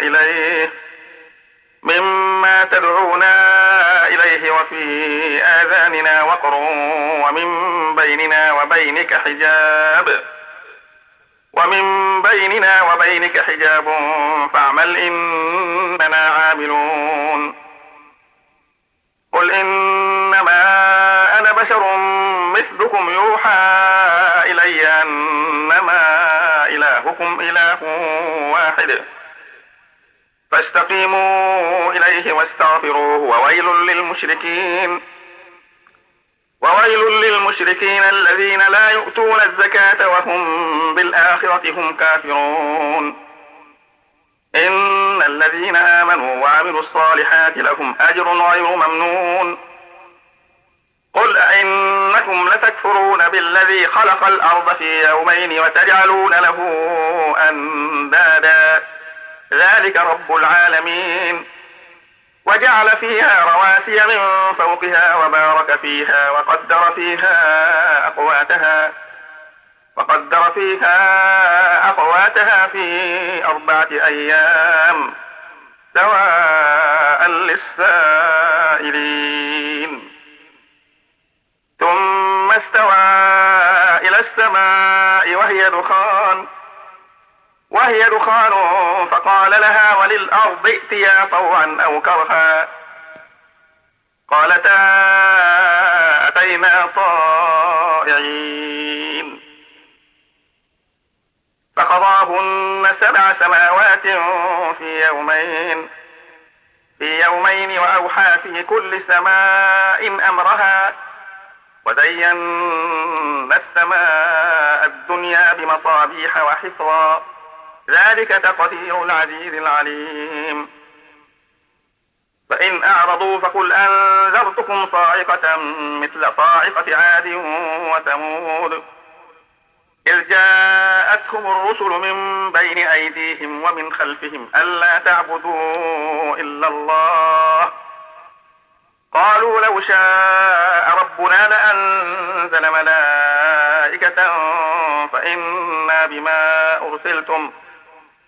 إليه مما تدعونا إليه وفي آذاننا وقر ومن بيننا وبينك حجاب ومن بيننا وبينك حجاب فاعمل إننا عاملون قل إنما أنا بشر مثلكم يوحى إلي أنما إلهكم إله واحد فاستقيموا إليه واستغفروه وويل للمشركين وويل للمشركين الذين لا يؤتون الزكاة وهم بالآخرة هم كافرون. إن الذين آمنوا وعملوا الصالحات لهم أجر غير ممنون. قل أئنكم لتكفرون بالذي خلق الأرض في يومين وتجعلون له أندادا. ذلك رب العالمين. وجعل فيها رواسي من فوقها وبارك فيها وقدر فيها أقواتها وقدر فيها أقواتها في أربعة أيام سواء للسائلين. ثم استوى إلى السماء وهي دخان وهي دخان. فقال لها وللأرض ائتيا طوعا أو كرها. قالتا أتينا طائعين. فقضاهن سبع سماوات في يومين. في يومين وأوحى في كل سماء أمرها. وزينا السماء الدنيا بمصابيح وحفظا. ذلك تقدير العزيز العليم. فإن أعرضوا فقل أنذرتكم صاعقة مثل صاعقة عاد وثمود. إذ جاءتهم الرسل من بين أيديهم ومن خلفهم ألا تعبدوا إلا الله. قالوا لو شاء ربنا لأنزل ملائكة فإنا بما أرسلتم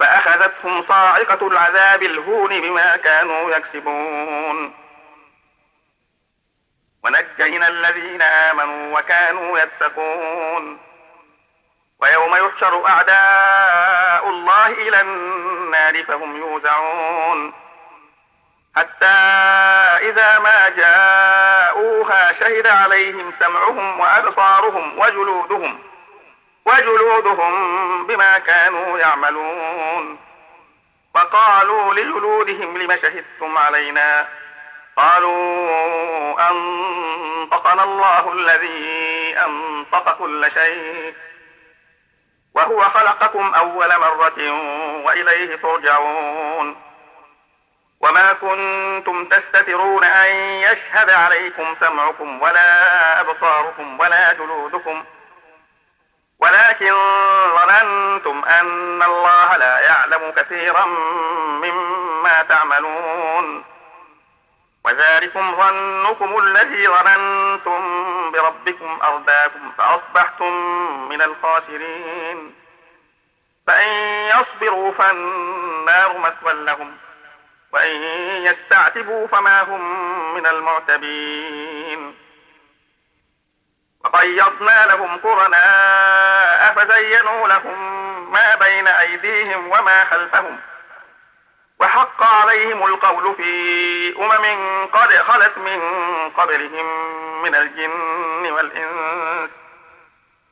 فأخذتهم صاعقة العذاب الهون بما كانوا يكسبون. ونجينا الذين آمنوا وكانوا يتقون. ويوم يحشر أعداء الله إلى النار فهم يوزعون. حتى إذا ما جاءوها شهد عليهم سمعهم وأبصارهم وجلودهم. وجلودهم بما كانوا يعملون. وقالوا لجلودهم لم شهدتم علينا؟ قالوا أنطقنا الله الذي أنطق كل شيء. وهو خلقكم أول مرة وإليه ترجعون. وما كنتم تستترون أن يشهد عليكم سمعكم ولا أبصاركم ولا جلودكم. ولكن ظننتم أن الله لا يعلم كثيرا مما تعملون. وذلكم ظنكم الذي ظننتم بربكم أرداكم فأصبحتم من الخاسرين. فإن يصبروا فالنار مثوى لهم وإن يستعتبوا فما هم من المعتبين. وقيضنا لهم قرناء فزينوا لهم ما بين أيديهم وما خلفهم. وحق عليهم القول في أمم قد خلت من قبلهم من الجن والإنس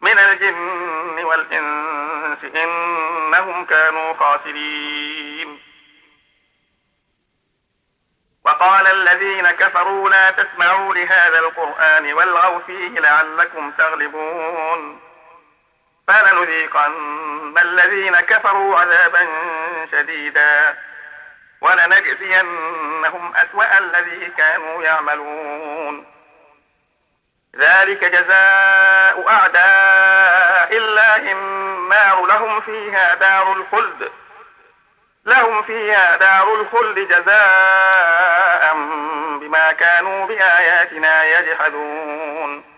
من الجن والإنس إنهم كانوا خاسرين. وقال الذين كفروا لا تسمعوا لهذا القرآن والغوا فيه لعلكم تغلبون. فلنذيقن الذين كفروا عذابا شديدا. ولنجزينهم أسوأ الذي كانوا يعملون. ذلك جزاء أعداء الله النار. لهم فيها دار الخلد. لهم فيها دار الخلد جزاء بما كانوا بآياتنا يجحدون.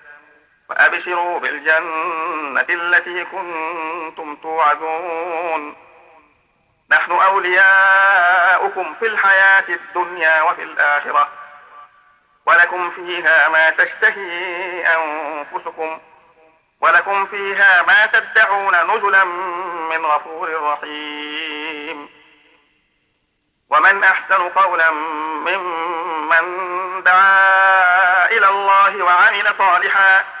وأبشروا بالجنة التي كنتم توعدون. نحن أولياؤكم في الحياة الدنيا وفي الآخرة. ولكم فيها ما تشتهي أنفسكم. ولكم فيها ما تدعون نزلا من غفور رحيم. ومن أحسن قولا ممن دعا إلى الله وعمل صالحا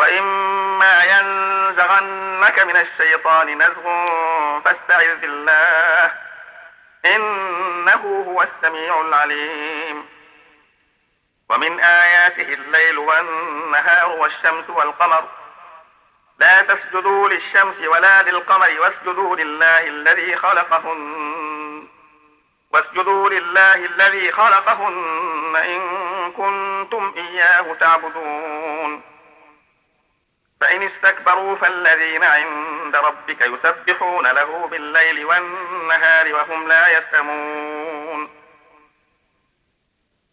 وإما ينزغنك من الشيطان نزغ فاستعذ بالله. إنه هو السميع العليم. ومن آياته الليل والنهار والشمس والقمر. لا تسجدوا للشمس ولا للقمر واسجدوا لله الذي خلقهن. واسجدوا لله الذي خلقهن إن كنتم إياه تعبدون. فإن استكبروا فالذين عند ربك يسبحون له بالليل والنهار وهم لا يسمون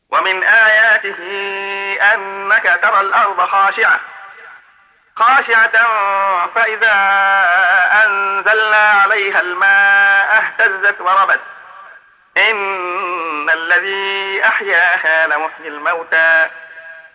ومن آياته أنك ترى الأرض خاشعة. خاشعة فإذا أنزلنا عليها الماء اهتزت وربت. إن الذي أحياها لمحيي الموتى.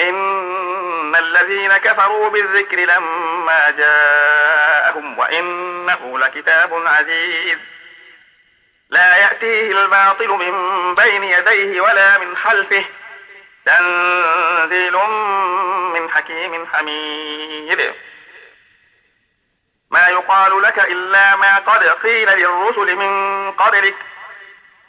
إن الذين كفروا بالذكر لما جاءهم وإنه لكتاب عزيز. لا يأتيه الباطل من بين يديه ولا من خلفه. تنزيل من حكيم حميد. ما يقال لك إلا ما قد قيل للرسل من قبلك.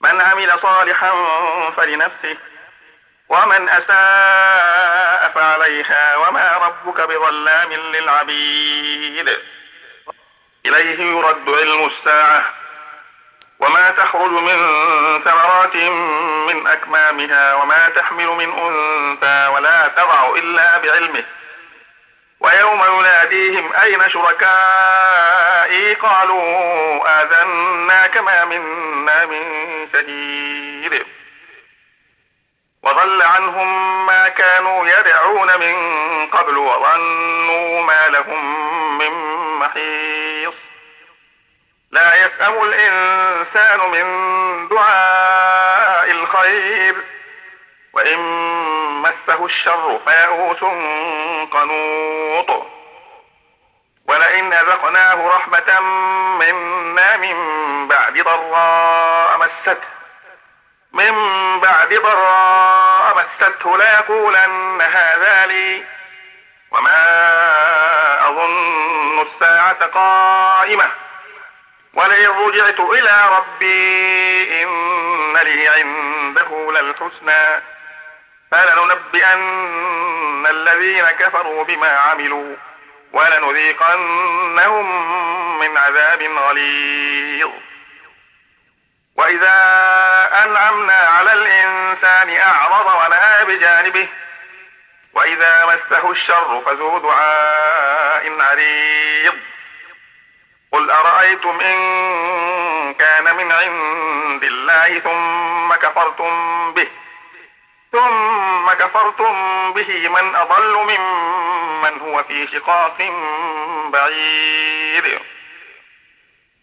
من عمل صالحا فلنفسه ومن أساء فعليها وما ربك بظلام للعبيد. إليه يرد علم الساعة وما تخرج من ثمرات من أكمامها وما تحمل من أنثى ولا تضع إلا بعلمه. ويوم يناديهم أين شركائي؟ قالوا آذنا كما منا من شهيد. وضل عنهم ما كانوا يدعون من قبل وظنوا ما لهم من محيص. لا يسأم الإنسان من دعاء الخير. وإن مسه الشر فيئوس قنوط. ولئن أذقناه رحمة منا من بعد ضراء مسته من بعد ضراء مسته ليقولن هذا لي. وما أظن الساعة قائمة. ولئن رجعت إلى ربي إن لي عنده للحسنى. فلننبئن الذين كفروا بما عملوا ولنذيقنهم من عذاب غليظ. وإذا أنعمنا على الإنسان أعرض ونأى بجانبه وإذا مسه الشر فذو دعاء عريض. قل أرأيتم إن كان من عند الله ثم كفرتم به ثم كفرتم به من أضل ممن هو في شقاق بعيد.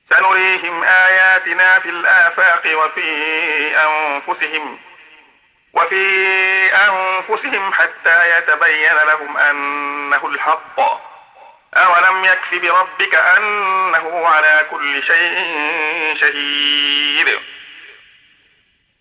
سنريهم آياتنا في الآفاق وفي أنفسهم وفي أنفسهم حتى يتبين لهم أنه الحق. أولم يكف بربك أنه على كل شيء شهيد.